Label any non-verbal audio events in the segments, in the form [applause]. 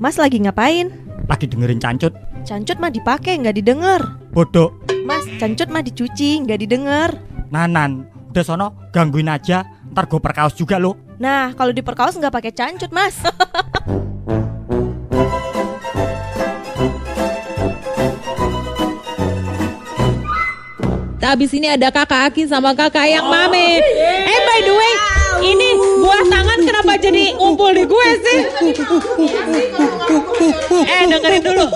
Mas lagi ngapain? Lagi dengerin cancut. Cancut mah dipakai nggak didengar. Bodoh. Mas, cancut mah dicuci nggak didengar. Nanan. Udah sono gangguin aja. Ntar gue perkaos juga lo. Nah, kalau di perkaos nggak pakai cancut, Mas. Habis ini ada kakak Aki sama kakak yang mame. Eh by the way, ini buah tangan kenapa jadi ngumpul di gue sih? Eh dengerin dulu.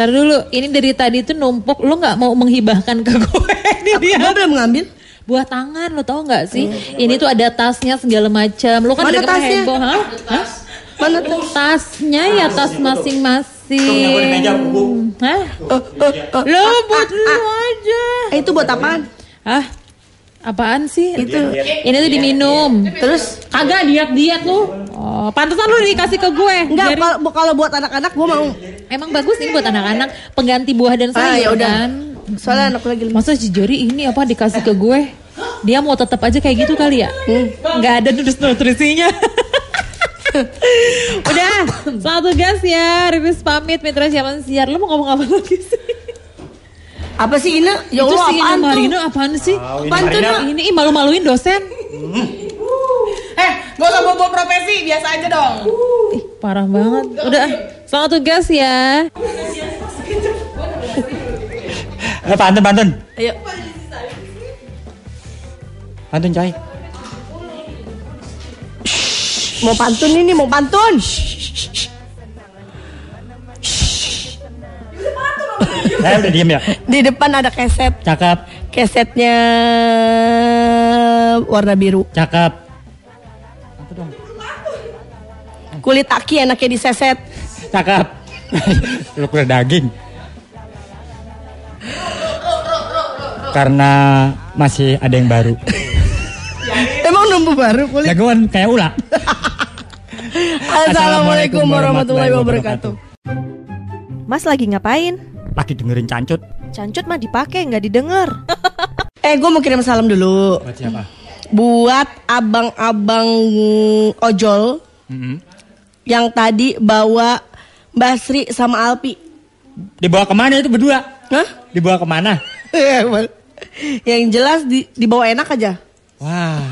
Ntar dulu, ini dari tadi tuh numpuk, lu nggak mau menghibahkan ke gue? [laughs] Ini dia. Gue belum ngambil. Buah tangan lo tau nggak sih? Ini tuh ada tasnya segala macam. Lo kan kemarin tasnya? heboh, hah? Hah? Mana tuh? Tasnya ya tas masing-masing. Hah? Lo buat lu aja. Eh, itu buat apaan? Hah? Apaan sih? Itu. Ini tuh diminum. Terus kagak diet-diet lu. Oh, pantesan lu dikasih ke gue. Enggak, kalau kalau buat anak-anak gue mau. emang bagus ini buat anak-anak pengganti buah dan Ah, sayur ya udah. kan. Soalnya anak lagi. Masa si Jori ini apa dikasih ke gue? Dia mau tetap aja kayak gitu kali ya? Nggak ada nulis nutrisinya. [laughs] [laughs] Udah, selamat tugas ya. Riris pamit, Mitra Siapan Siar. Lu mau ngomong apa lagi sih? Apa sih ini? Ya Itu Allah, si apaan Ina tuh? Marino apaan sih? Apaan tuh? Ini malu-maluin dosen. Eh, gak usah bawa profesi, biasa aja dong. Ih, parah banget. Udah, selamat tugas ya. Eh pantun pantun. Ayo. Pantun coy. Mau pantun ini, mau pantun. Eh udah diem ya. Di depan ada keset. Cakep. Kesetnya warna biru. Cakep. Kulit aki enaknya diseset. Cakep. Lu kulit daging. Karena masih ada yang baru. Emang numbuh baru kulit? Jagoan kayak ula. Assalamualaikum warahmatullahi wabarakatuh. Mas lagi ngapain? Lagi dengerin cancut. Cancut mah dipakai nggak didengar. [laughs] Eh, gue mau kirim salam dulu. Buat siapa? Buat abang-abang ojol Mm-mm. yang tadi bawa Basri sama Alpi. Dibawa ke mana itu berdua? Hah? Dibawa ke mana? [laughs] yang jelas di, dibawa enak aja. Wah.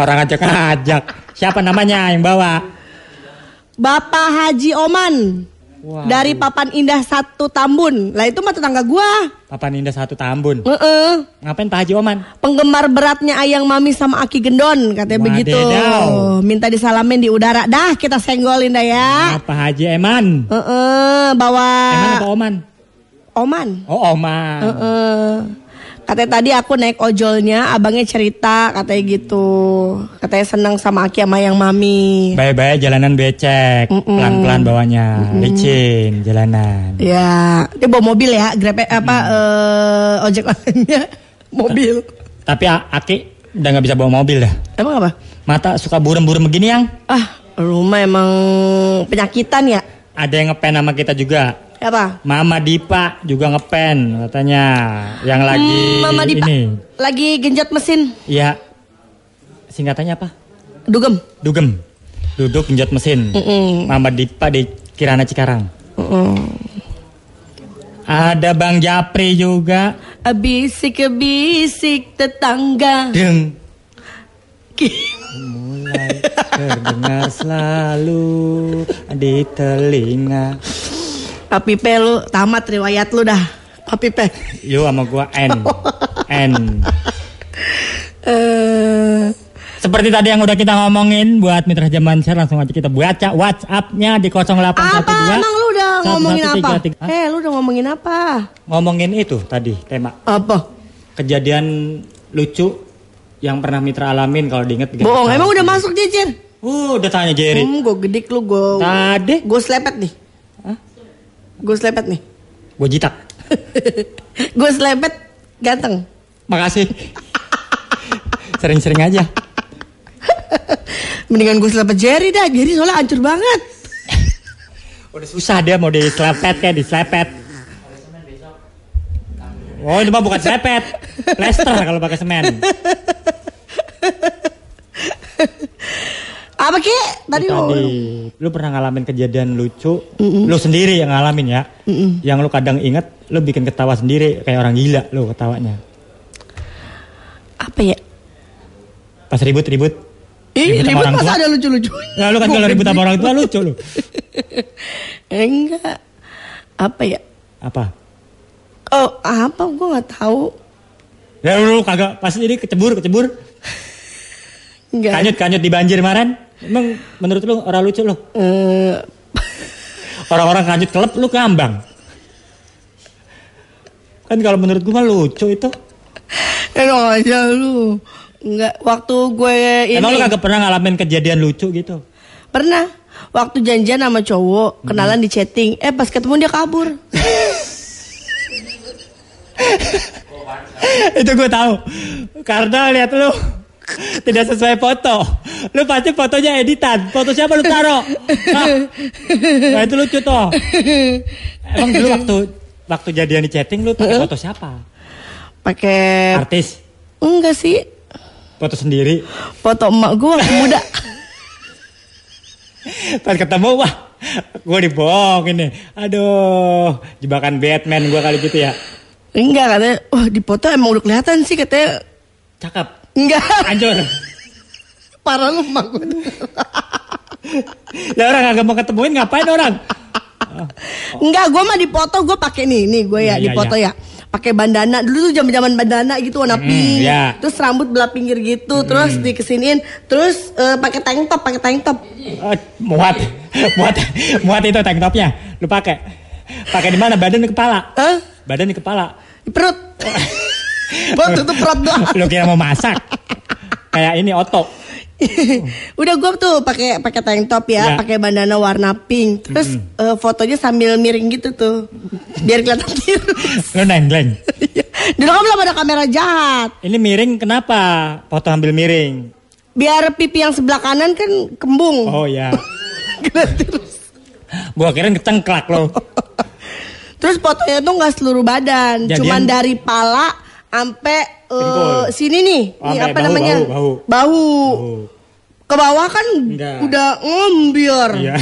Orang ajak-ajak. Siapa namanya yang bawa? Bapak Haji Oman Wah. dari Papan Indah satu Tambun. Lah itu mah tetangga gua. Papan Indah satu Tambun. Heeh. Ngapain Pak Haji Oman? Penggemar beratnya Ayang Mami sama Aki Gendon katanya begitu. Wadidaw. Minta disalamin di udara. Dah kita senggolin dah ya. Apa Haji Eman? Heeh, bawa Eman apa Oman? Oman. Oh Oman. Heeh. Katanya tadi aku naik ojolnya, abangnya cerita katanya gitu. Katanya senang sama Aki sama Ayang Mami. Bye-bye jalanan becek. Mm-mm. Pelan-pelan bawanya. Licin jalanan. Ya, dia bawa mobil ya, grab apa eh, ojek lainnya [laughs] mobil. Tapi Aki udah nggak bisa bawa mobil dah. Emang apa? Mata suka burem-burem begini yang. Ah, rumah emang penyakitan ya? Ada yang ngepen sama kita juga. Apa? Mama Dipa juga ngepen katanya. Yang lagi Hmm, Mama Dipa ini. lagi genjot mesin, Iya. Singkatannya apa? dugem. Dugem. Duduk genjot mesin. Mm-mm. Mama Dipa di Kirana Cikarang. Mm-mm. Ada Bang Japri juga. Bisik-bisik tetangga. Deng. Mulai terdengar selalu di telinga. [laughs] Papi P lu tamat riwayat lu dah. Papi P. Yo sama gua N. N. Eh, Seperti tadi yang udah kita ngomongin buat mitra zaman share langsung aja kita baca WhatsApp-nya di 0812 apa emang lu udah ngomongin apa? 1133. Hah? Eh, lu udah ngomongin apa? Ngomongin itu tadi tema Apa? kejadian lucu yang pernah mitra alamin kalau diinget Bohong, emang udah masuk Jejer? Uh, udah tanya Jerry. Hmm, gue gedik lu, gue Tadi gue selepet nih. Gue selepet nih. gue jitak. [laughs] gue selepet ganteng. Makasih. Sering-sering aja. Mendingan gue selepet Jerry dah. Jerry soalnya hancur banget. Udah susah dia mau diselepet kayak diselepet. Oh ini mah bukan selepet, plester kalau pakai semen. Ki? Tadi Tadi, lu pernah ngalamin kejadian lucu, lu sendiri yang ngalamin ya, yang lu kadang inget, lu bikin ketawa sendiri kayak orang gila lu ketawanya. apa ya? Pas ribut-ribut, Ih, Ribut ribut orang masa tua? ada lucu-lucu? nah lu kan kalau ribut sama orang tua lucu lu. [laughs] Enggak. Apa ya? Apa? Oh, apa? Gue nggak tahu. Ya lu, lu kagak pas jadi kecebur, kecebur, [laughs] Enggak. kanyut kanyut di banjir kemarin. Emang menurut lu orang lucu lu? Eh, Orang-orang kanyut kelep lu ngambang. Kan kalau menurut gua mah lucu itu. enak aja lu. Enggak. Waktu gue ini. Emang lu kagak pernah ngalamin kejadian lucu gitu? Pernah. Waktu janjian sama cowok, kenalan di chatting. Eh pas ketemu dia kabur. [laughs] itu gue tahu karena lihat lu [laughs] tidak sesuai foto. Lu pasti fotonya editan. Foto siapa lu taruh? Nah, nah itu lucu tuh emang dulu waktu waktu jadian di chatting lu pakai foto siapa? Pakai artis? Enggak sih. foto sendiri? Foto emak gue waktu muda. pas ketemu wah gue dibohongin nih aduh jebakan Batman gue kali gitu ya. Enggak katanya. Wah di foto emang udah kelihatan sih katanya. cakep Enggak. hancur Parah lu emak gue. ya orang kagak mau ketemuin ngapain orang [laughs] Enggak, gue mah di foto gue pakai nih, nih gue ya Iya, di iya, foto ya. Pakai bandana. Dulu tuh zaman-zaman bandana gitu warna pink. iya. Terus rambut belah pinggir gitu, terus dikesiniin, terus eh, pakai tank top, pakai tank top. Eh, muat, [laughs] muat, muat itu tank topnya. Lu pakai, pakai di mana? Badan di kepala. Hah? Badan di kepala. Di perut. [laughs] Buat tutup perut doang. Lu kira mau masak? Kayak ini oto. [laughs] Udah gue tuh pakai pakai tank top Ya. ya, pakai bandana warna pink. Terus eh, fotonya sambil miring gitu tuh. Biar kelihatan tirus. Lu nenggleng. Dulu kan belum ada kamera jahat. Ini miring kenapa? Foto ambil miring. Biar pipi yang sebelah kanan kan kembung. Oh [laughs] ya. Kelihatan tirus. Gua kira kecengklak lo. [laughs] Terus fotonya tuh nggak seluruh badan, Jadian- cuman dari pala sampai eh, Pinggul. sini nih, nih apa bahu, namanya? bahu, bahu. Oh. Ke bawah kan Enggak. udah ngembiar. Iya.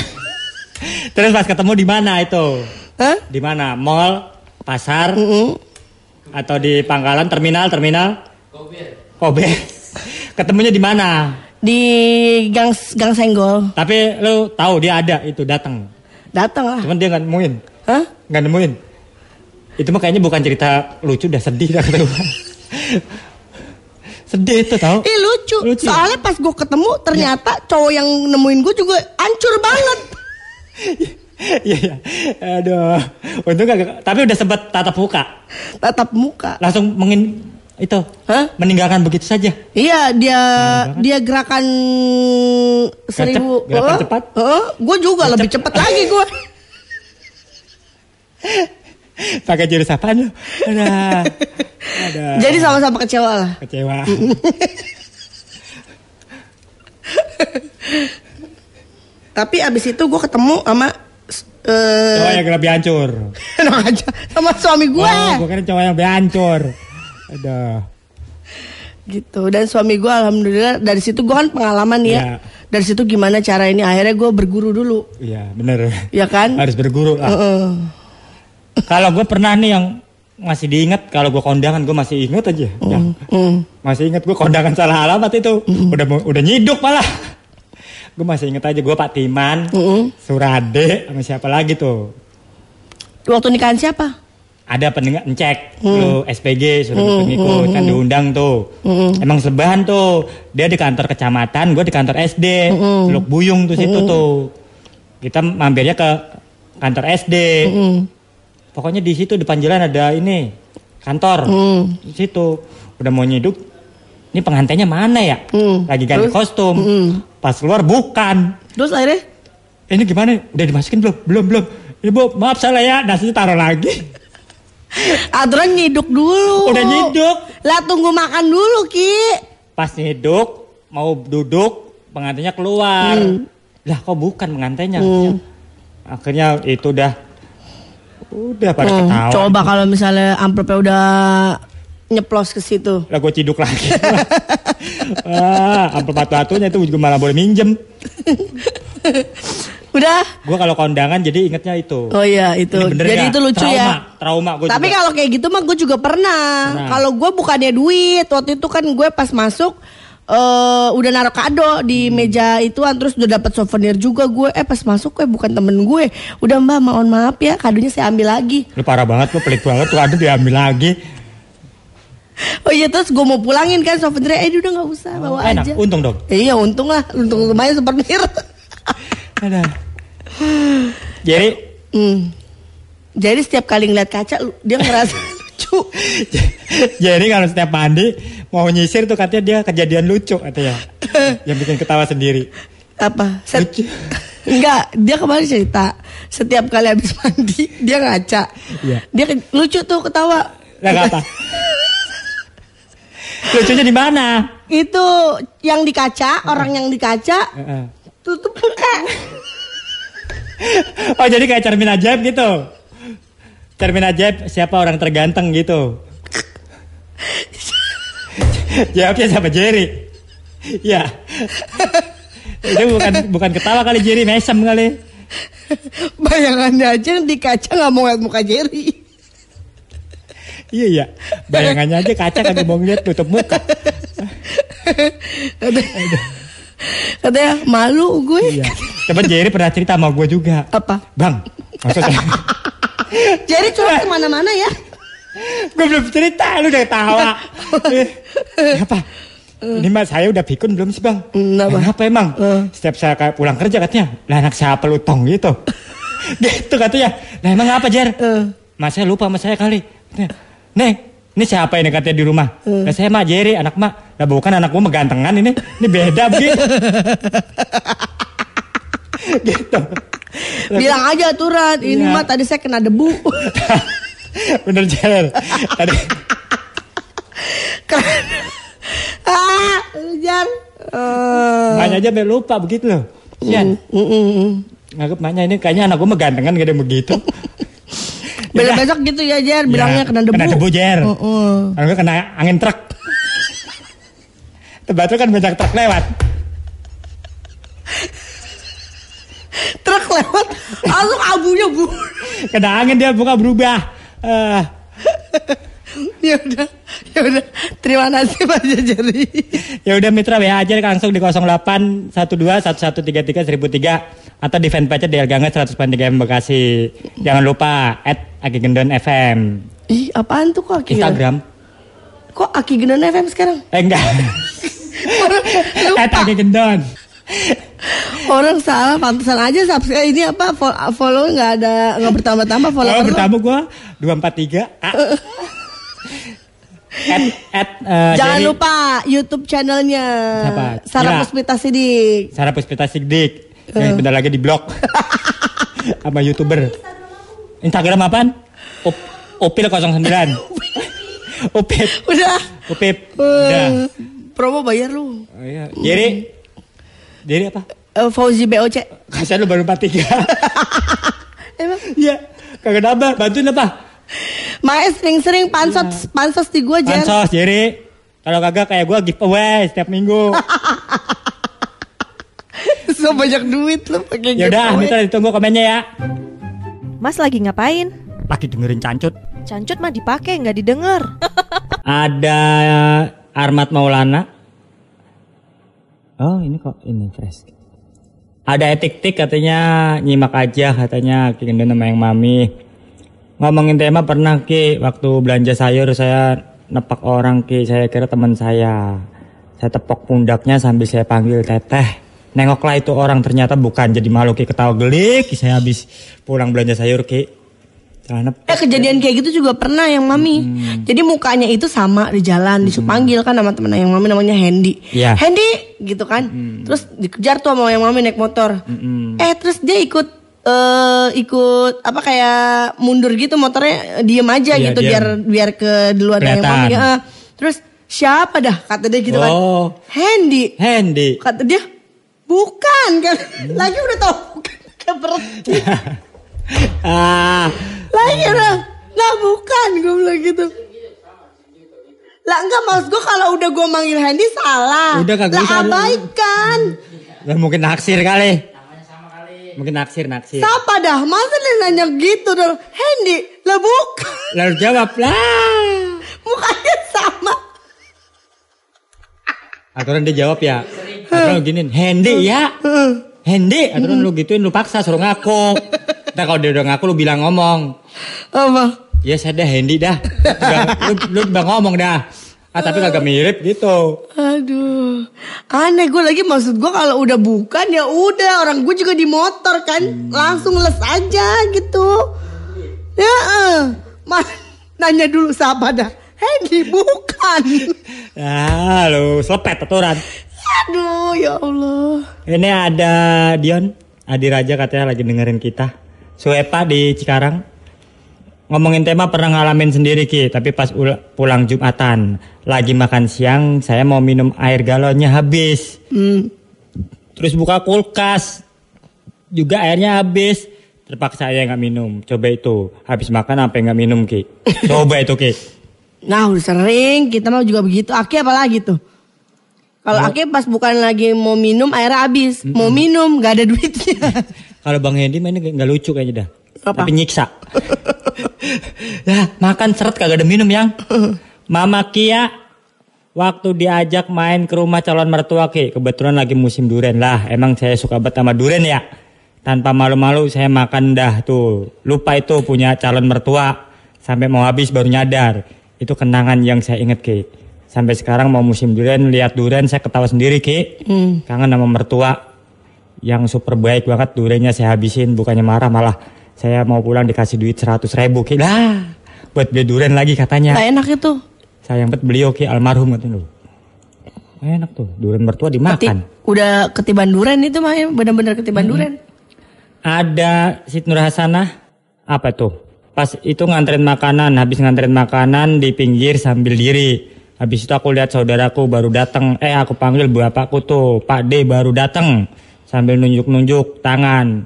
[laughs] Terus pas ketemu di mana itu? Hah? Di mana? Mall, pasar, Mm-mm. atau di pangkalan, terminal, terminal? Kobe. [laughs] Ketemunya di mana? Di gang gang senggol. Tapi lu tahu dia ada itu datang. Datang lah. Cuman dia nggak nemuin, Hah? nggak nemuin. Itu mah kayaknya bukan cerita lucu, udah sedih dah kata sedih itu tau. Ih lucu. Lucu. Soalnya pas gue ketemu ternyata cowok yang nemuin gue juga hancur banget. [laughs] Iya, iya. Aduh. Untung gak, tapi udah sempet tatap muka. Tatap muka. Langsung mengin itu. Hah? Meninggalkan begitu saja. Iya dia banget. dia gerakan seribu. gerakan cepat? Heeh. Gue juga lebih cepet lagi gue. [laughs] Pakai jurus apaan lu? Ada. Ada. Jadi sama-sama kecewa lah. kecewa. [laughs] Tapi abis itu gue ketemu sama eh Cowok yang lebih hancur. [laughs] enak aja sama suami gue. Oh, gue kira cowok yang lebih hancur. Aduh. Gitu. Dan suami gue alhamdulillah dari situ gue kan pengalaman ya. Iya. Dari situ gimana cara ini akhirnya gue berguru dulu. Iya, bener. Ya kan? Harus berguru lah. Heeh. Kalau gue pernah nih yang masih diingat kalau gue kondangan gue masih inget aja. Ya. Mm. Masih inget gue kondangan salah alamat itu. Udah mau- udah nyiduk malah. gue masih inget aja gue Pak Timan, Mm-mm. Surade, sama siapa lagi tuh. Waktu nikahan siapa? Ada pendengar ngecek lu SPG suruh pengikut kan diundang tuh. Emang sebahan tuh. Dia di kantor kecamatan, gue di kantor SD. Teluk Buyung tuh situ tuh. Kita mampirnya ke kantor SD. Pokoknya di situ depan jalan ada ini kantor. Di situ udah mau nyiduk. Ini pengantinnya mana ya? Mm. Lagi ganti Terus? kostum. Pas keluar bukan. Terus akhirnya Ini gimana? Udah dimasukin belum? Belum belum. Ini bu, maaf salah ya. Nasinya taruh lagi. [laughs] aturan nyiduk dulu. Udah nyiduk. Lah tunggu makan dulu Ki. Pas nyiduk, mau duduk, pengantinnya keluar. Lah kok bukan pengantinnya? akhirnya itu udah udah pada Hmm, ketawa coba kalau misalnya amplopnya udah nyeplos ke situ. lah gue ciduk lagi [laughs] ah amplop batu-batunya itu juga malah boleh minjem [laughs] Udah. gue kalau kondangan jadi ingetnya itu Oh iya itu. Jadi nggak? itu lucu trauma, ya. trauma gue Tapi kalau kayak gitu mah gue juga pernah. Pernah. Kalau gue bukannya duit, waktu itu kan gue pas masuk eh udah naruh kado di Hmm. meja ituan terus udah dapat souvenir juga gue. Eh pas masuk gue bukan temen gue. Udah mbak mohon maaf ya kadonya saya ambil lagi. lu parah banget lu pelit banget tuh ada diambil lagi Oh iya terus gue mau pulangin kan souvenirnya. Eh udah nggak usah bawa enak aja. untung dong Iya untung lah, untung lumayan souvenir. [laughs] ada jadi Hmm. Jadi setiap kali ngeliat kaca dia ngerasa [laughs] lucu. jadi kalau setiap mandi mau nyisir tuh katanya dia kejadian lucu katanya [laughs] yang bikin ketawa sendiri Apa? Set- Lucu. [laughs] Enggak, dia kemarin cerita setiap kali habis mandi dia ngaca. Iya. Dia lucu tuh ketawa. nggak apa [laughs] lucunya di mana Itu yang di kaca, orang yang di kaca Heeh. tutup muka. Oh jadi kayak cermin ajaib gitu. Cermin ajaib siapa orang terganteng gitu. Jawabnya sama Jerry. Ya. Itu bukan bukan ketawa kali Jerry, mesem kali. Bayangannya aja di kaca nggak mau lihat muka Jerry. Iya iya. Bayangannya aja kaca kan mau ngeliat tutup muka. Katanya malu gue. Iya. Coba Jerry pernah cerita sama gue juga. Apa? Bang, maksudnya Jerry curhat ke mana-mana ya. Gue belum cerita, lu udah. Eh, [laughs] apa? Ini mas saya udah pikun belum sih bang? Kenapa? Kenapa emang? Eh. Setiap saya kayak pulang kerja katanya, lah anak siapa lu tong gitu. [laughs] gitu katanya. Lah emang apa Jer? Eh. Mas saya lupa sama saya kali. Nih, ini siapa ini katanya di rumah? Lah saya mah Jerry, anak mak. Lah bukan anak gua megantengan ini. Ini beda begitu. [laughs] gitu. Bilang aja aturan, ini Iya. mah tadi saya kena debu. Bener Jer. Tadi ah, Jar. Eh, Maknya aja sampai lupa begitu loh. Sian. mm, mm, mm. Maknya ini kayaknya anak gue megantengan gede begitu. Besok-besok gitu ya Jar, bilangnya kena debu. Kena debu Jer. Kalau nggak kena angin truk. Itu kan banyak truk lewat. Truk lewat, langsung abunya bu. Kena angin dia buka berubah. Eh, [laughs] ya udah, ya udah. Terima kasih Pak Jajari. ya udah mitra WA aja langsung di 08 12 1133 1003 atau di fanpage di Ganget 103 FM Bekasi. Jangan lupa at Aki Gendon FM. Ih, apaan tuh kok Aki? Instagram. Kok Aki Gendon FM sekarang? Eh enggak. [laughs] Lupa. at Aki Gendon. [laughs] Orang salah, pantesan aja subscribe ini apa follow, nggak ada nggak bertambah-tambah follow Oh, bertamu gua 243. Ah. [laughs] at, at, eh, Jangan Jerry- lupa YouTube channelnya Siapa? Sarah Gila. Puspita Sidik. Sarah Puspita Sigdik yang bentar lagi di blok [laughs] sama youtuber Instagram apaan? Up, Upil 09 Upip Udah. Upip Udah Eh, promo bayar lu. oh, iya. Jadi Jadi apa? Eh, Fauzi BOC. Kasian lu baru 43 [laughs] Emang Iya Kagak nambah Bantuin apa? Makanya sering-sering pansos pansos di gua Jar. Pansos Jerry Kalau kagak kayak gua giveaway setiap minggu [laughs] so banyak duit lu pakai Yaudah giveaway. Mitra ditunggu komennya ya Mas lagi ngapain? Lagi dengerin cancut Cancut mah dipakai nggak didengar. [laughs] Ada Armat Maulana. Oh ini kok ini fresh. Ada etik tik katanya nyimak aja katanya Ki Gendon sama yang mami. Ngomongin tema pernah Ki waktu belanja sayur saya nepak orang Ki saya kira teman saya. Saya tepok pundaknya sambil saya panggil teteh. Nengoklah itu orang ternyata bukan jadi malu Ki ketawa gelik Ki saya habis pulang belanja sayur Ki. Celana Eh kejadian kayak gitu juga pernah yang mami. Hmm. Jadi mukanya itu sama di jalan, disuruh panggil kan sama temen yang mami namanya Hendy. Hmm. Hendy gitu kan. Terus dikejar tuh sama yang mami naik motor. Eh terus dia ikut eh ikut apa kayak mundur gitu motornya diem aja Iya, gitu diem. biar biar ke duluan yang mami. Eh, terus siapa dah kata dia gitu kan. Oh. Hendy. Handy. Kata dia bukan kan. [laughs] Hmm. Lagi udah tau bukan. [laughs] berhenti. [laughs] Ah, Lah iya lah. Lah bukan gue bilang gitu. Lah enggak maksud gue kalau udah gue manggil Hendy salah. Udah, kagak Lah abaikan. lah mungkin naksir kali. Mungkin naksir naksir. Siapa dah? Masa dia nanya gitu dong? Hendy, lah bukan. Lalu jawab lah. Mukanya sama. Aturan dia jawab ya. Aturan lu giniin, Hendy ya. Hendy, aturan lu gituin lu paksa suruh ngaku. Nah kalau dia udah ngaku lu bilang ngomong. Apa? Ya saya dah Hendy dah. Lu, lu udah ngomong dah. Ah tapi kagak mirip gitu. Aduh, aneh gue lagi maksud gue kalau udah bukan ya udah orang gue juga di motor kan langsung les aja gitu. Ya, eh. Ma, nanya dulu siapa dah? Hendy bukan. Ah lu selepet aturan. Aduh, ya Allah. Ini ada Dion, Adi Raja katanya lagi dengerin kita. Suepa di Cikarang. Ngomongin tema pernah ngalamin sendiri Ki, tapi pas ul- pulang Jumatan, lagi makan siang, saya mau minum air galonnya habis. Hmm. Terus buka kulkas, juga airnya habis. Terpaksa saya nggak minum. Coba itu, habis makan apa nggak minum Ki? [laughs] Coba itu Ki. Nah udah sering kita mau juga begitu. Aki apa lagi tuh? Kalau Aki pas bukan lagi mau minum air habis, mau minum gak ada duitnya. [laughs] Kalau Bang Hendy mainnya nggak nggak lucu kayaknya dah. Apa? Tapi nyiksa. [laughs] lah makan seret kagak ada minum yang. [laughs] Mama Kia waktu diajak main ke rumah calon mertua Ki, kebetulan lagi musim duren lah. Emang saya suka banget sama duren ya. Tanpa malu-malu saya makan dah tuh. Lupa itu punya calon mertua. Sampai mau habis baru nyadar. Itu kenangan yang saya inget Ki. Sampai sekarang mau musim duren lihat duren saya ketawa sendiri Ki. Kangen sama mertua yang super baik banget durenya saya habisin bukannya marah malah saya mau pulang dikasih duit 100 ribu ki. Lah buat beli duren lagi katanya. Gak enak itu. sayang banget beliau ki almarhum katanya. Loh enak tuh duren mertua Keti- dimakan udah ketiban duren itu mah ya, bener-bener ketiban duren. ada Siti Nur Hasanah. Apa tuh? Pas itu nganterin makanan habis nganterin makanan di pinggir sambil diri habis itu aku lihat saudaraku baru datang eh aku panggil bapakku tuh Pak D baru datang sambil nunjuk-nunjuk tangan.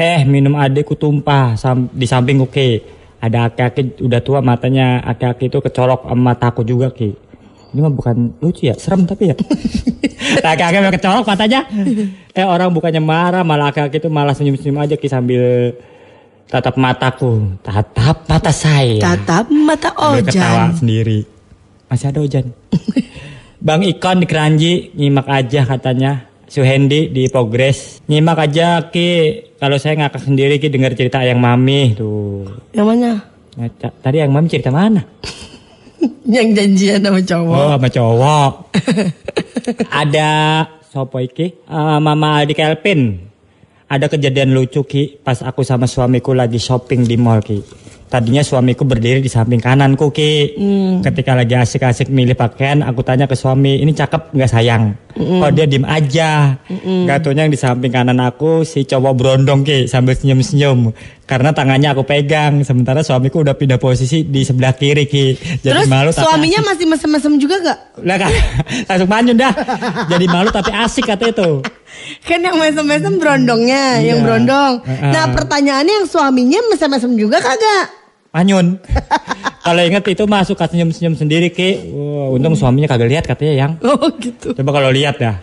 Eh minum adekku tumpah sam- di sampingku ki. Ada aki-aki udah tua matanya aki-aki itu kecolok sama mataku juga ki. Ini mah bukan lucu ya serem tapi ya. [laughs] Aki-aki yang kecolok matanya. Eh orang bukannya marah malah aki-aki itu malah senyum-senyum aja ki sambil tatap mataku. Tatap mata saya. Tatap mata Sambil ketawa Ojan. sendiri masih ada Ojan [laughs] Bang Ikon di Keranji nyimak aja katanya Suhendi di Progres nyimak aja ki kalau saya ngakak sendiri ki dengar cerita yang mami tuh Yang mana? Ngaca- tadi yang mami cerita mana [laughs] Yang janjian sama cowok. Oh, sama cowok. [laughs] Ada sopo iki? Eh, Mama Aldi Kelvin. Ada kejadian lucu Ki pas aku sama suamiku lagi shopping di mall Ki. Tadinya suamiku berdiri di samping kananku Ki. Ketika lagi asik-asik milih pakaian, aku tanya ke suami, "Ini cakep nggak sayang?" Oh, dia diem aja. Gak taunya yang di samping kanan aku si cowok berondong Ki sambil senyum-senyum. Karena tangannya aku pegang, sementara suamiku udah pindah posisi di sebelah kiri Ki. Jadi Terus malu tapi suaminya asik. masih mesem-mesem juga gak? Lah kan [laughs] langsung manyun dah. Jadi malu tapi asik kata itu. Kan yang mesem-mesem berondongnya, Iya. yang berondong. Heeh. Nah pertanyaannya yang suaminya mesem-mesem juga kagak? Manyun. [laughs] kalau inget itu masuk ke senyum-senyum sendiri ki. Wah, untung suaminya kagak lihat katanya yang. [laughs] Oh gitu. Coba kalau lihat dah.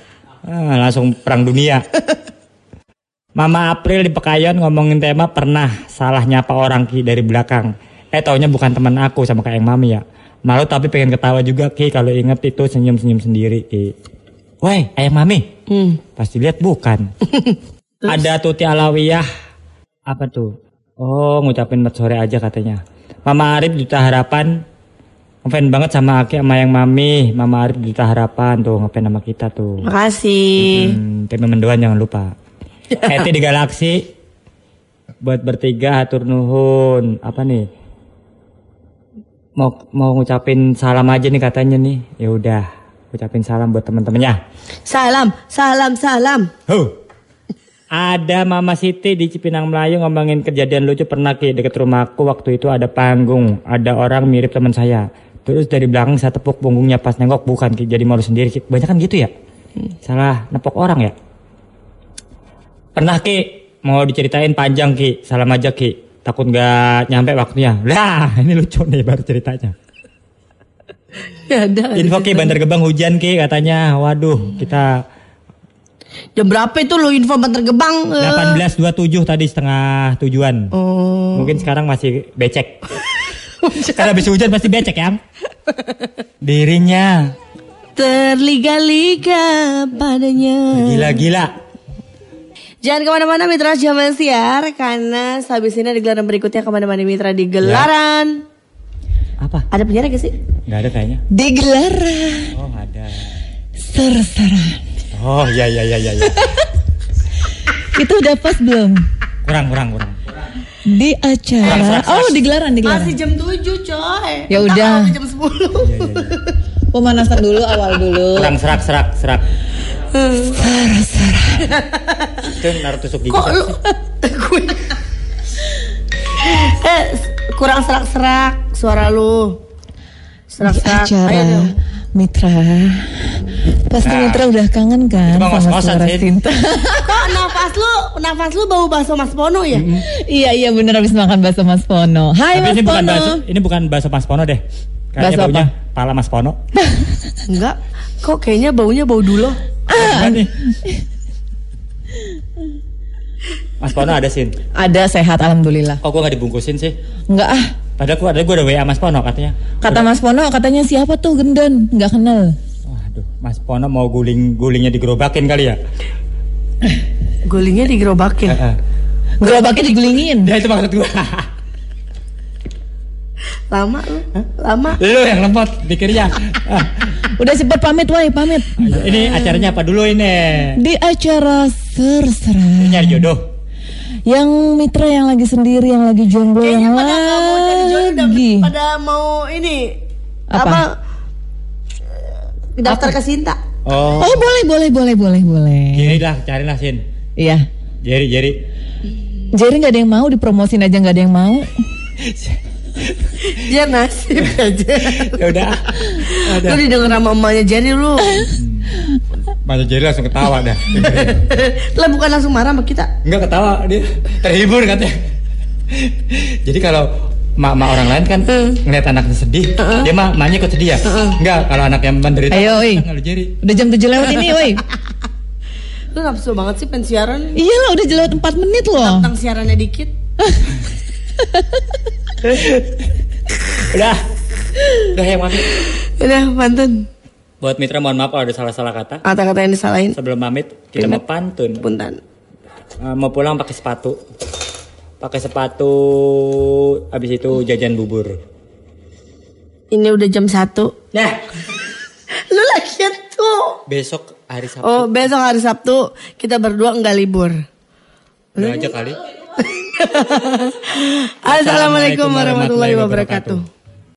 Ah, langsung perang dunia. [laughs] Mama April di Pekayon ngomongin tema pernah salah nyapa orang ki dari belakang. Eh taunya bukan teman aku sama kayak yang mami ya. Malu tapi pengen ketawa juga ki kalau inget itu senyum-senyum sendiri ki. Woi, ayang mami. Hmm. Pasti lihat bukan. Ada Tuti Alawiyah. Apa tuh? Oh, ngucapin mat sore aja katanya. Mama Arif Duta Harapan. Ngefan banget sama Aki sama yang mami. Mama Arif Duta Harapan tuh ngefan sama kita tuh. Makasih. Hmm, tim mendoan jangan lupa. [laughs] Eti di Galaksi. Buat bertiga hatur nuhun. Apa nih? Mau mau ngucapin salam aja nih katanya nih. Ya udah, ucapin salam buat teman-temannya. Salam, salam, salam. Huh. Ada Mama Siti di Cipinang Melayu ngomongin kejadian lucu pernah ki deket rumahku waktu itu ada panggung, ada orang mirip teman saya. Terus dari belakang saya tepuk punggungnya pas nengok bukan ki jadi malu sendiri ki. Banyak kan gitu ya? Salah nepok orang ya. Pernah ki mau diceritain panjang Ki. Salam aja Ki. Takut nggak nyampe waktunya. Lah, [laughs] ini lucu nih baru ceritanya. [laughs] Ya ada. Info Ki Bantar Gebang hujan Ki katanya. Waduh, kita Jam berapa itu lo info Bantar Gebang? Eh, 18.27 tadi setengah tujuan. Oh. Mungkin sekarang masih becek. [laughs] Karena habis hujan pasti becek ya. Dirinya Terliga-liga padanya. gila-gila. Jangan ke mana-mana Mitra Jaman Siar karena habis ini ada gelaran berikutnya ke mana-mana Mitra di gelaran. Apa? Ada penyiar gak sih? Nggak ada kayaknya. Di gelaran Oh, ada. Sersaran. Oh, iya iya iya iya. iya. [laughs] Itu udah pas belum? Kurang kurang kurang. Di acara. Oh, di gelaran, di gelaran. Masih jam 7 coy. Ya udah. Jam 10. Pemanasan dulu awal dulu. Kurang serak serak serak. Itu naruh tusuk gigi. Kok lu? [laughs] Gue Eh kurang serak-serak suara lu. Di Serak-serak. acara Ayo. Mitra. Pasti Nah. Mitra udah kangen kan sama suara Sin. Sinta. [laughs] Kok nafas lu, nafas lu bau bakso Mas Pono ya? iya iya bener habis makan bakso Mas Pono. Hai Tapi Mas ini bukan Pono. bakso, ini bukan bakso Mas Pono deh. Kayaknya Bakso baunya pala Mas Pono. [laughs] Enggak. Kok kayaknya baunya bau dulu. Nih? Mas Pono ada sin. Ada sehat alhamdulillah. Kok gua nggak dibungkusin sih? Enggak ah. Padahal gua ada gua ada WA Mas Pono katanya. Kata Mas Pono katanya siapa tuh gendon? Enggak kenal. Waduh, Mas Pono mau guling gulingnya digerobakin kali ya? Gulingnya digerobakin. Heeh. Gerobaknya digulingin. Ya itu maksud gua. Lama lu. Lama. Lu yang lemot pikirnya. Ah, Udah cepet pamit woi pamit. ayo, ini acaranya apa dulu ini? Di acara serserah. Ini nyari jodoh. Yang mitra yang lagi sendiri, yang lagi jomblo, Kayaknya yang pada nggak mau cari jodoh udah lagi. pada mau ini Apa? eh, daftar ke Sinta. Oh, Oh boleh boleh boleh boleh boleh. gini dah, carilah sin. Iya. Jerry, Jerry. Jadi nggak ada yang mau dipromosin aja nggak ada yang mau. Dia nasib aja. Ya udah. Ada. Lu didengar sama emaknya Jerry lu. Masa Jerry langsung ketawa dah. [laughs] Lah bukan langsung marah sama kita. Enggak ketawa, dia terhibur katanya. Jadi kalau mak-mak orang lain kan ngeliat anaknya sedih, dia mah maknya ikut sedih ya. Enggak, kalau anak yang menderita. Ayo, oi. Udah jam 7 lewat ini woi. [laughs] Lu nafsu banget sih pensiaran. Iya lah udah lewat 4 menit loh. Tentang siarannya dikit. [laughs] Udah. Udah ya mami. Udah pantun. Buat mitra mohon maaf kalau ada salah-salah kata. Kata-kata yang disalahin. Sebelum pamit, kita mau pantun. Punten. Eh, mau pulang pakai sepatu. Pakai sepatu habis itu jajan bubur. Ini udah jam 1. Nah, [laughs] Lu lagi tuh. besok hari Sabtu. Oh besok hari Sabtu kita berdua enggak libur. Udah aja kali. [laughs] Assalamualaikum warahmatullahi wabarakatuh.